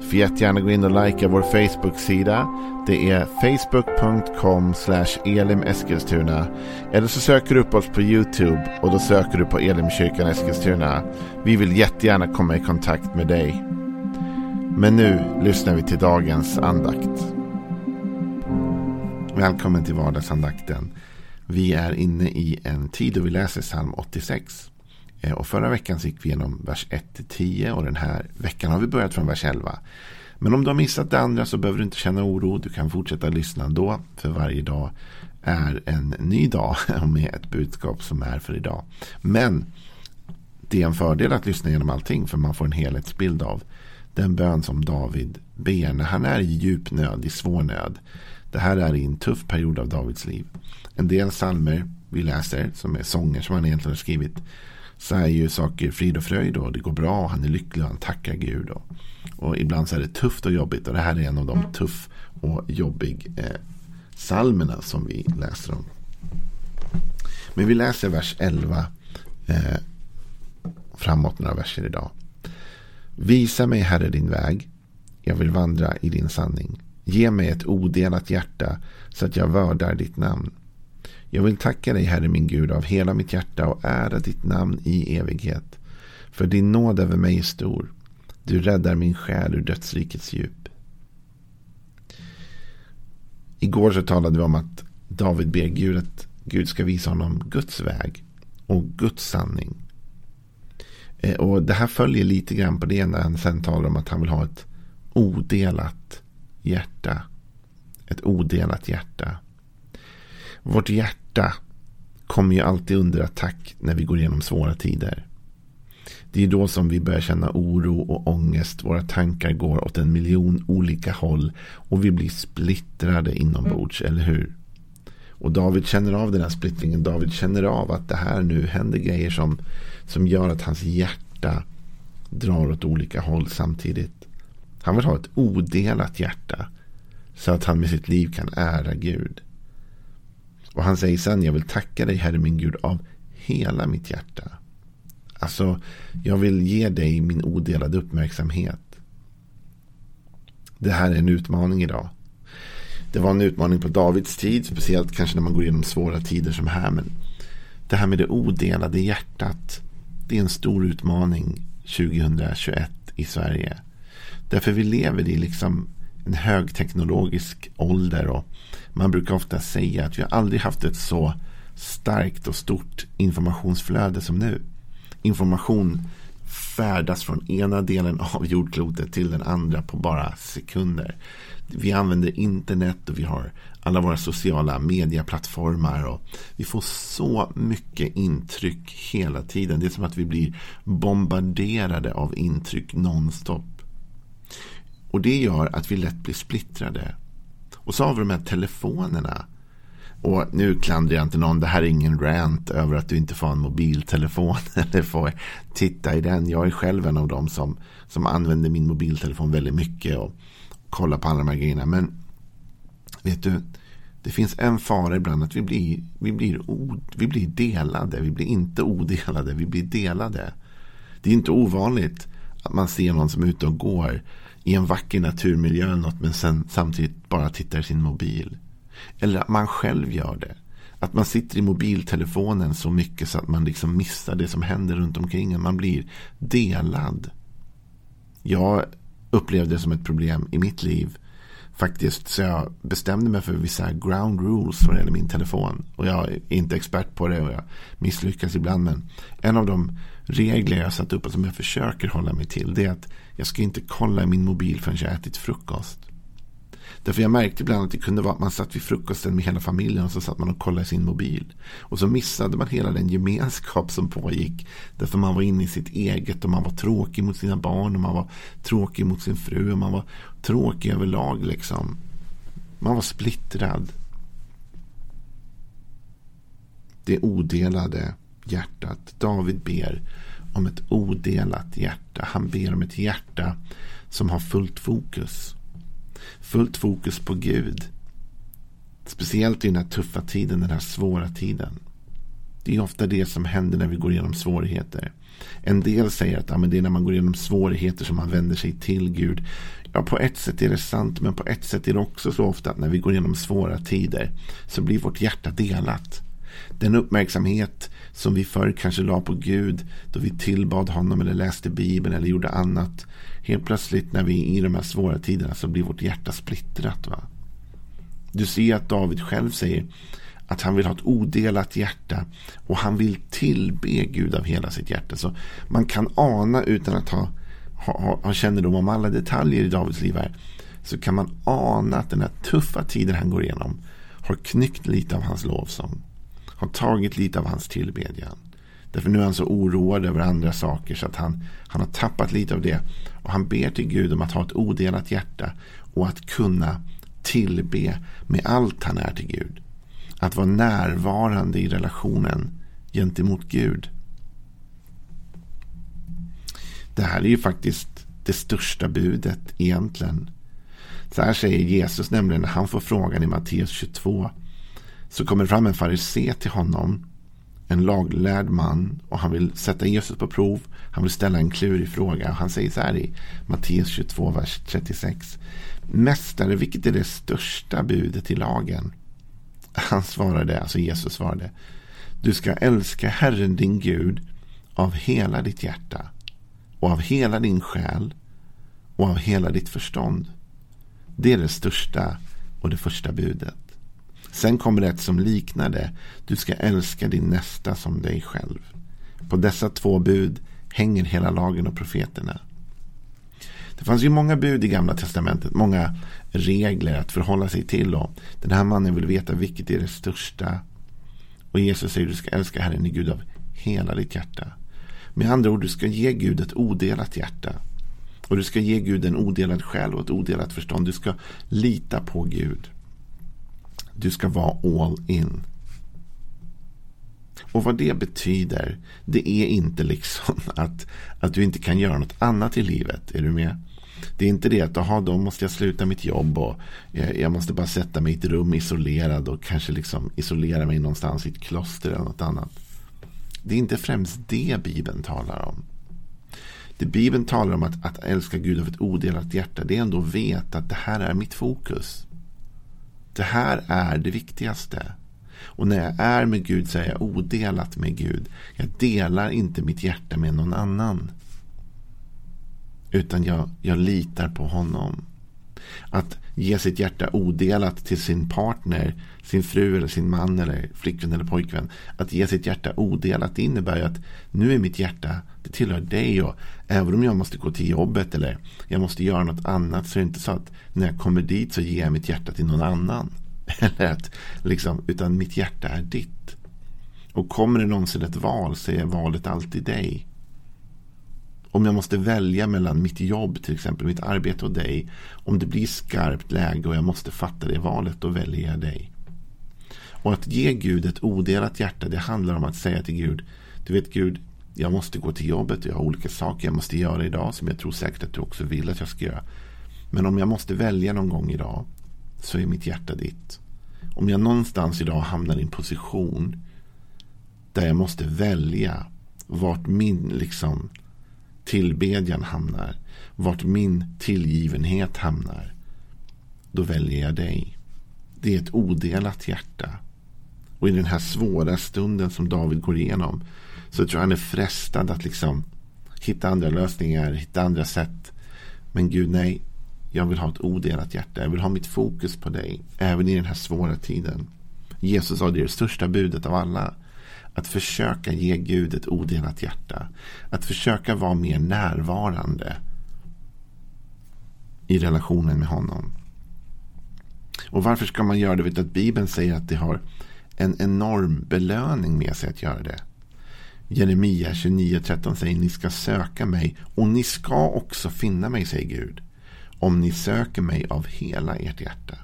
Du får jättegärna gå in och likea vår Facebook-sida. Det är facebook.com elimeskilstuna. Eller så söker du upp oss på YouTube och då söker du på Elimkyrkan Eskilstuna. Vi vill jättegärna komma i kontakt med dig. Men nu lyssnar vi till dagens andakt. Välkommen till vardagsandakten. Vi är inne i en tid då vi läser psalm 86. Eh, och förra veckan gick vi igenom vers 1-10 och den här veckan har vi börjat från vers 11. Men om du har missat det andra så behöver du inte känna oro. Du kan fortsätta lyssna då. För varje dag är en ny dag med ett budskap som är för idag. Men det är en fördel att lyssna genom allting för man får en helhetsbild av den bön som David ber när han är i djup nöd, i svår nöd. Det här är i en tuff period av Davids liv. En del salmer vi läser som är sånger som han egentligen har skrivit så är ju saker frid och fröjd och det går bra och han är lycklig och han tackar Gud. Och, och ibland så är det tufft och jobbigt och det här är en av de tuff och jobbig eh, salmerna som vi läser om. Men vi läser vers 11 eh, framåt några verser idag. Visa mig Herre din väg. Jag vill vandra i din sanning. Ge mig ett odelat hjärta så att jag vördar ditt namn. Jag vill tacka dig, Herre min Gud, av hela mitt hjärta och ära ditt namn i evighet. För din nåd över mig är stor. Du räddar min själ ur dödsrikets djup. Igår så talade vi om att David ber Gud att Gud ska visa honom Guds väg och Guds sanning. Eh, och det här följer lite grann på det när han sen talar om att han vill ha ett odelat hjärta. Ett odelat hjärta. Vårt hjärta kommer ju alltid under attack när vi går igenom svåra tider. Det är då som vi börjar känna oro och ångest. Våra tankar går åt en miljon olika håll. Och vi blir splittrade inombords, eller hur? Och David känner av den här splittringen. David känner av att det här nu händer grejer som, som gör att hans hjärta drar åt olika håll samtidigt. Han vill ha ett odelat hjärta. Så att han med sitt liv kan ära Gud. Och han säger sen, jag vill tacka dig Herre min Gud av hela mitt hjärta. Alltså, jag vill ge dig min odelade uppmärksamhet. Det här är en utmaning idag. Det var en utmaning på Davids tid, speciellt kanske när man går igenom svåra tider som här. Men det här med det odelade hjärtat, det är en stor utmaning 2021 i Sverige. Därför vi lever i liksom en högteknologisk ålder och man brukar ofta säga att vi har aldrig haft ett så starkt och stort informationsflöde som nu. Information färdas från ena delen av jordklotet till den andra på bara sekunder. Vi använder internet och vi har alla våra sociala medieplattformar och vi får så mycket intryck hela tiden. Det är som att vi blir bombarderade av intryck nonstop. Och det gör att vi lätt blir splittrade. Och så har vi de här telefonerna. Och nu klandrar jag inte någon. Det här är ingen rant över att du inte får en mobiltelefon. Eller får titta i den. Jag är själv en av dem som, som använder min mobiltelefon väldigt mycket. Och kollar på alla de här grejerna. Men vet du. Det finns en fara ibland att vi blir, vi, blir o, vi blir delade. Vi blir inte odelade. Vi blir delade. Det är inte ovanligt att man ser någon som är ute och går i en vacker naturmiljö eller något, men sen samtidigt bara tittar i sin mobil. Eller att man själv gör det. Att man sitter i mobiltelefonen så mycket så att man liksom missar det som händer runt omkring en. Man blir delad. Jag upplevde det som ett problem i mitt liv. Faktiskt så jag bestämde mig för vissa ground rules vad det gäller min telefon. Och jag är inte expert på det och jag misslyckas ibland. Men en av de regler jag satt upp och som jag försöker hålla mig till. Det är att jag ska inte kolla i min mobil förrän jag ätit frukost. Därför jag märkte ibland att det kunde vara att man satt vid frukosten med hela familjen och så satt man och kollade i sin mobil. Och så missade man hela den gemenskap som pågick. Därför man var inne i sitt eget och man var tråkig mot sina barn och man var tråkig mot sin fru och man var tråkig överlag liksom. Man var splittrad. Det odelade hjärtat. David ber om ett odelat hjärta. Han ber om ett hjärta som har fullt fokus. Fullt fokus på Gud. Speciellt i den här tuffa tiden, den här svåra tiden. Det är ofta det som händer när vi går igenom svårigheter. En del säger att ja, men det är när man går igenom svårigheter som man vänder sig till Gud. Ja, på ett sätt är det sant, men på ett sätt är det också så ofta att när vi går igenom svåra tider så blir vårt hjärta delat. Den uppmärksamhet som vi förr kanske la på Gud då vi tillbad honom eller läste Bibeln eller gjorde annat. Helt plötsligt när vi är i de här svåra tiderna så blir vårt hjärta splittrat. Va? Du ser att David själv säger att han vill ha ett odelat hjärta och han vill tillbe Gud av hela sitt hjärta. Så man kan ana utan att ha, ha, ha kännedom om alla detaljer i Davids liv här. Så kan man ana att den här tuffa tiden han går igenom har knyckt lite av hans lovsång. Har tagit lite av hans tillbedjan. Därför nu är han så oroad över andra saker så att han, han har tappat lite av det. Han ber till Gud om att ha ett odelat hjärta och att kunna tillbe med allt han är till Gud. Att vara närvarande i relationen gentemot Gud. Det här är ju faktiskt det största budet egentligen. Så här säger Jesus nämligen när han får frågan i Matteus 22. Så kommer det fram en farisé till honom. En laglärd man. Och han vill sätta Jesus på prov. Han vill ställa en klurig fråga. Han säger så här i Matteus 22, vers 36. Mästare, vilket är det största budet i lagen? Han svarade, alltså Jesus svarade. Du ska älska Herren din Gud av hela ditt hjärta och av hela din själ och av hela ditt förstånd. Det är det största och det första budet. Sen kommer det ett som liknar det. Du ska älska din nästa som dig själv. På dessa två bud hänger hela lagen och profeterna. Det fanns ju många bud i gamla testamentet, många regler att förhålla sig till. Och den här mannen vill veta vilket är det största. Och Jesus säger att du ska älska Herren i Gud av hela ditt hjärta. Med andra ord, du ska ge Gud ett odelat hjärta. Och du ska ge Gud en odelad själ och ett odelat förstånd. Du ska lita på Gud. Du ska vara all in. Och vad det betyder, det är inte liksom att, att du inte kan göra något annat i livet. Är du med? Det är inte det att aha, då måste jag sluta mitt jobb och eh, jag måste bara sätta mig i ett rum isolerad och kanske liksom isolera mig någonstans i ett kloster eller något annat. Det är inte främst det Bibeln talar om. Det Bibeln talar om att, att älska Gud av ett odelat hjärta, det är ändå att veta att det här är mitt fokus. Det här är det viktigaste. Och när jag är med Gud så är jag odelat med Gud. Jag delar inte mitt hjärta med någon annan. Utan jag, jag litar på honom. Att ge sitt hjärta odelat till sin partner, sin fru eller sin man eller flickvän eller pojkvän. Att ge sitt hjärta odelat innebär ju att nu är mitt hjärta, det tillhör dig och även om jag måste gå till jobbet eller jag måste göra något annat så är det inte så att när jag kommer dit så ger jag mitt hjärta till någon annan. Eller att, liksom, utan mitt hjärta är ditt. Och kommer det någonsin ett val så är valet alltid dig. Om jag måste välja mellan mitt jobb, till exempel mitt arbete och dig. Om det blir skarpt läge och jag måste fatta det valet, då väljer jag dig. Och att ge Gud ett odelat hjärta, det handlar om att säga till Gud, du vet Gud, jag måste gå till jobbet, och jag har olika saker jag måste göra idag som jag tror säkert att du också vill att jag ska göra. Men om jag måste välja någon gång idag så är mitt hjärta ditt. Om jag någonstans idag hamnar i en position där jag måste välja vart min liksom tillbedjan hamnar, vart min tillgivenhet hamnar, då väljer jag dig. Det är ett odelat hjärta. Och i den här svåra stunden som David går igenom så tror jag han är frestad att liksom hitta andra lösningar, hitta andra sätt. Men Gud, nej, jag vill ha ett odelat hjärta. Jag vill ha mitt fokus på dig. Även i den här svåra tiden. Jesus sa det är det största budet av alla. Att försöka ge Gud ett odelat hjärta. Att försöka vara mer närvarande. I relationen med honom. Och varför ska man göra det? Vet att Bibeln säger att det har en enorm belöning med sig att göra det. Jeremia 29.13 säger ni ska söka mig och ni ska också finna mig, säger Gud om ni söker mig av hela ert hjärta.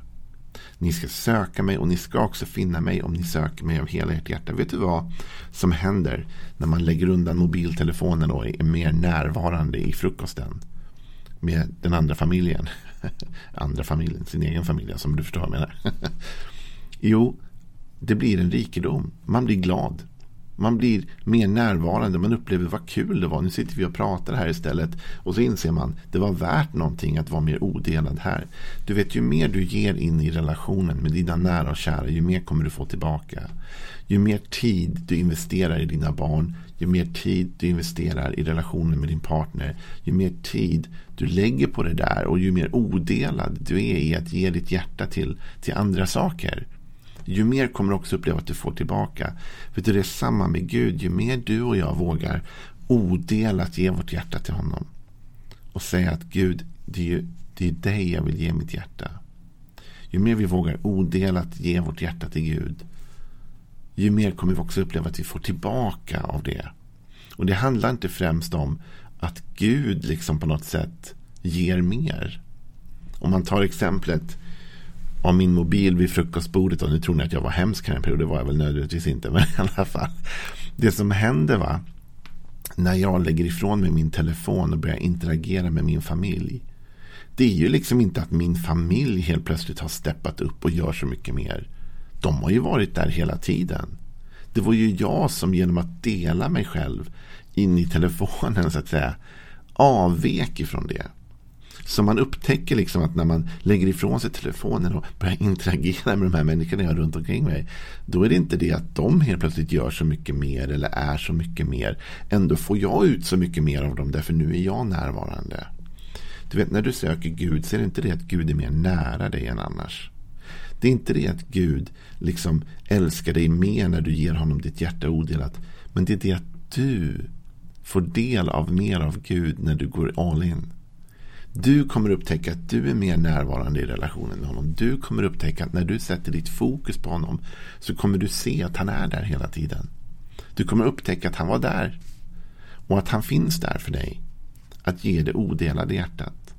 Ni ska söka mig och ni ska också finna mig om ni söker mig av hela ert hjärta. Vet du vad som händer när man lägger undan mobiltelefonen och är mer närvarande i frukosten med den andra familjen? andra familjen, sin egen familj, alltså, som du förstår vad jag menar. jo, det blir en rikedom. Man blir glad. Man blir mer närvarande. Man upplever vad kul det var. Nu sitter vi och pratar här istället. Och så inser man det var värt någonting att vara mer odelad här. Du vet, ju mer du ger in i relationen med dina nära och kära, ju mer kommer du få tillbaka. Ju mer tid du investerar i dina barn, ju mer tid du investerar i relationen med din partner, ju mer tid du lägger på det där och ju mer odelad du är i att ge ditt hjärta till, till andra saker ju mer kommer du också uppleva att du får tillbaka. För det är samma med Gud. Ju mer du och jag vågar odelat ge vårt hjärta till honom. Och säga att Gud, det är, ju, det är dig jag vill ge mitt hjärta. Ju mer vi vågar odelat ge vårt hjärta till Gud. Ju mer kommer vi också uppleva att vi får tillbaka av det. Och det handlar inte främst om att Gud liksom på något sätt ger mer. Om man tar exemplet av min mobil vid frukostbordet. Och nu tror ni att jag var hemsk här en period. Det var jag väl nödvändigtvis inte. Men i alla fall. Det som händer va. När jag lägger ifrån mig min telefon och börjar interagera med min familj. Det är ju liksom inte att min familj helt plötsligt har steppat upp och gör så mycket mer. De har ju varit där hela tiden. Det var ju jag som genom att dela mig själv in i telefonen så att säga avvek ifrån det. Så man upptäcker liksom att när man lägger ifrån sig telefonen och börjar interagera med de här människorna jag har runt omkring mig. Då är det inte det att de helt plötsligt gör så mycket mer eller är så mycket mer. Ändå får jag ut så mycket mer av dem därför nu är jag närvarande. Du vet när du söker Gud så är det inte det att Gud är mer nära dig än annars. Det är inte det att Gud liksom älskar dig mer när du ger honom ditt hjärta odelat. Men det är det att du får del av mer av Gud när du går all in. Du kommer upptäcka att du är mer närvarande i relationen med honom. Du kommer upptäcka att när du sätter ditt fokus på honom så kommer du se att han är där hela tiden. Du kommer upptäcka att han var där och att han finns där för dig. Att ge det odelade hjärtat.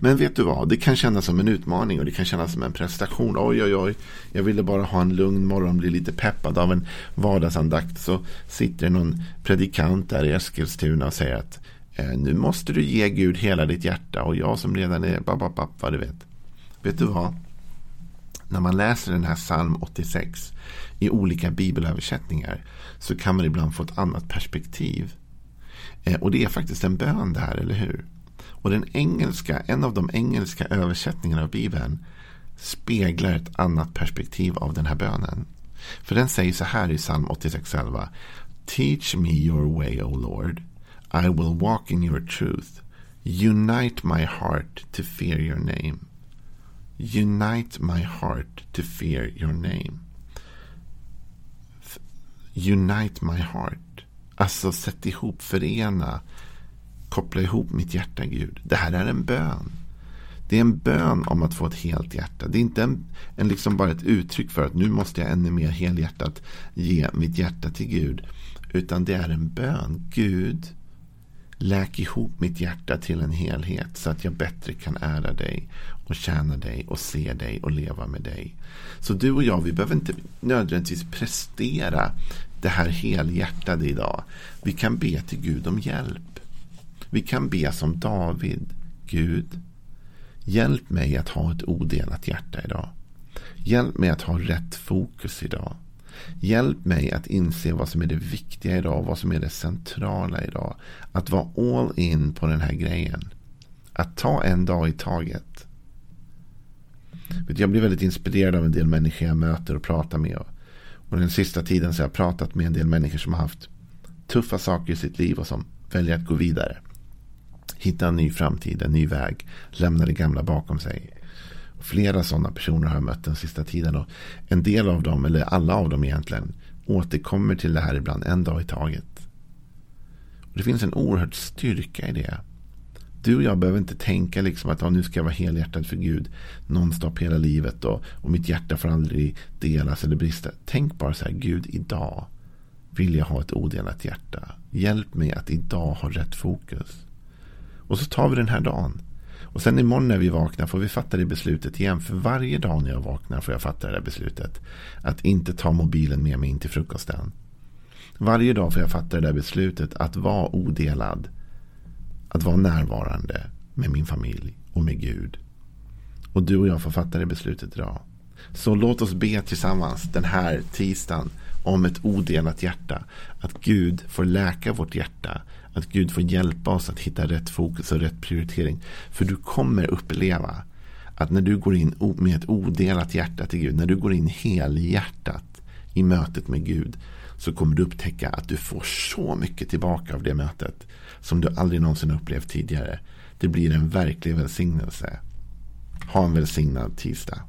Men vet du vad, det kan kännas som en utmaning och det kan kännas som en prestation. Oj, oj, oj, jag ville bara ha en lugn morgon, bli lite peppad av en vardagsandakt. Så sitter det någon predikant där i Eskilstuna och säger att Eh, nu måste du ge Gud hela ditt hjärta och jag som redan är bababab, vad du vet. Vet du vad? När man läser den här psalm 86 i olika bibelöversättningar så kan man ibland få ett annat perspektiv. Eh, och det är faktiskt en bön det här, eller hur? Och den engelska, en av de engelska översättningarna av Bibeln speglar ett annat perspektiv av den här bönen. För den säger så här i psalm 86.11 Teach me your way, O Lord. I will walk in your truth. Unite my heart to fear your name. Unite my heart to fear your name. Unite my heart. Alltså sätt ihop, förena, koppla ihop mitt hjärta Gud. Det här är en bön. Det är en bön om att få ett helt hjärta. Det är inte en, en liksom bara ett uttryck för att nu måste jag ännu mer helhjärtat ge mitt hjärta till Gud. Utan det är en bön. Gud, Läk ihop mitt hjärta till en helhet så att jag bättre kan ära dig och tjäna dig och se dig och leva med dig. Så du och jag, vi behöver inte nödvändigtvis prestera det här helhjärtade idag. Vi kan be till Gud om hjälp. Vi kan be som David. Gud, hjälp mig att ha ett odelat hjärta idag. Hjälp mig att ha rätt fokus idag. Hjälp mig att inse vad som är det viktiga idag. Vad som är det centrala idag. Att vara all in på den här grejen. Att ta en dag i taget. Jag blir väldigt inspirerad av en del människor jag möter och pratar med. Och den sista tiden så har jag pratat med en del människor som har haft tuffa saker i sitt liv och som väljer att gå vidare. Hitta en ny framtid, en ny väg. Lämna det gamla bakom sig. Flera sådana personer har jag mött den sista tiden. Och en del av dem, eller alla av dem egentligen, återkommer till det här ibland en dag i taget. Och det finns en oerhörd styrka i det. Du och jag behöver inte tänka liksom att ja, nu ska jag vara helhjärtad för Gud nonstop hela livet och, och mitt hjärta får aldrig delas eller brista. Tänk bara så här, Gud idag vill jag ha ett odelat hjärta. Hjälp mig att idag ha rätt fokus. Och så tar vi den här dagen. Och sen imorgon när vi vaknar får vi fatta det beslutet igen. För varje dag när jag vaknar får jag fatta det där beslutet. Att inte ta mobilen med mig in till frukosten. Varje dag får jag fatta det där beslutet att vara odelad. Att vara närvarande med min familj och med Gud. Och du och jag får fatta det beslutet idag. Så låt oss be tillsammans den här tisdagen om ett odelat hjärta. Att Gud får läka vårt hjärta. Att Gud får hjälpa oss att hitta rätt fokus och rätt prioritering. För du kommer uppleva att när du går in med ett odelat hjärta till Gud. När du går in helhjärtat i mötet med Gud. Så kommer du upptäcka att du får så mycket tillbaka av det mötet. Som du aldrig någonsin upplevt tidigare. Det blir en verklig välsignelse. Ha en välsignad tisdag.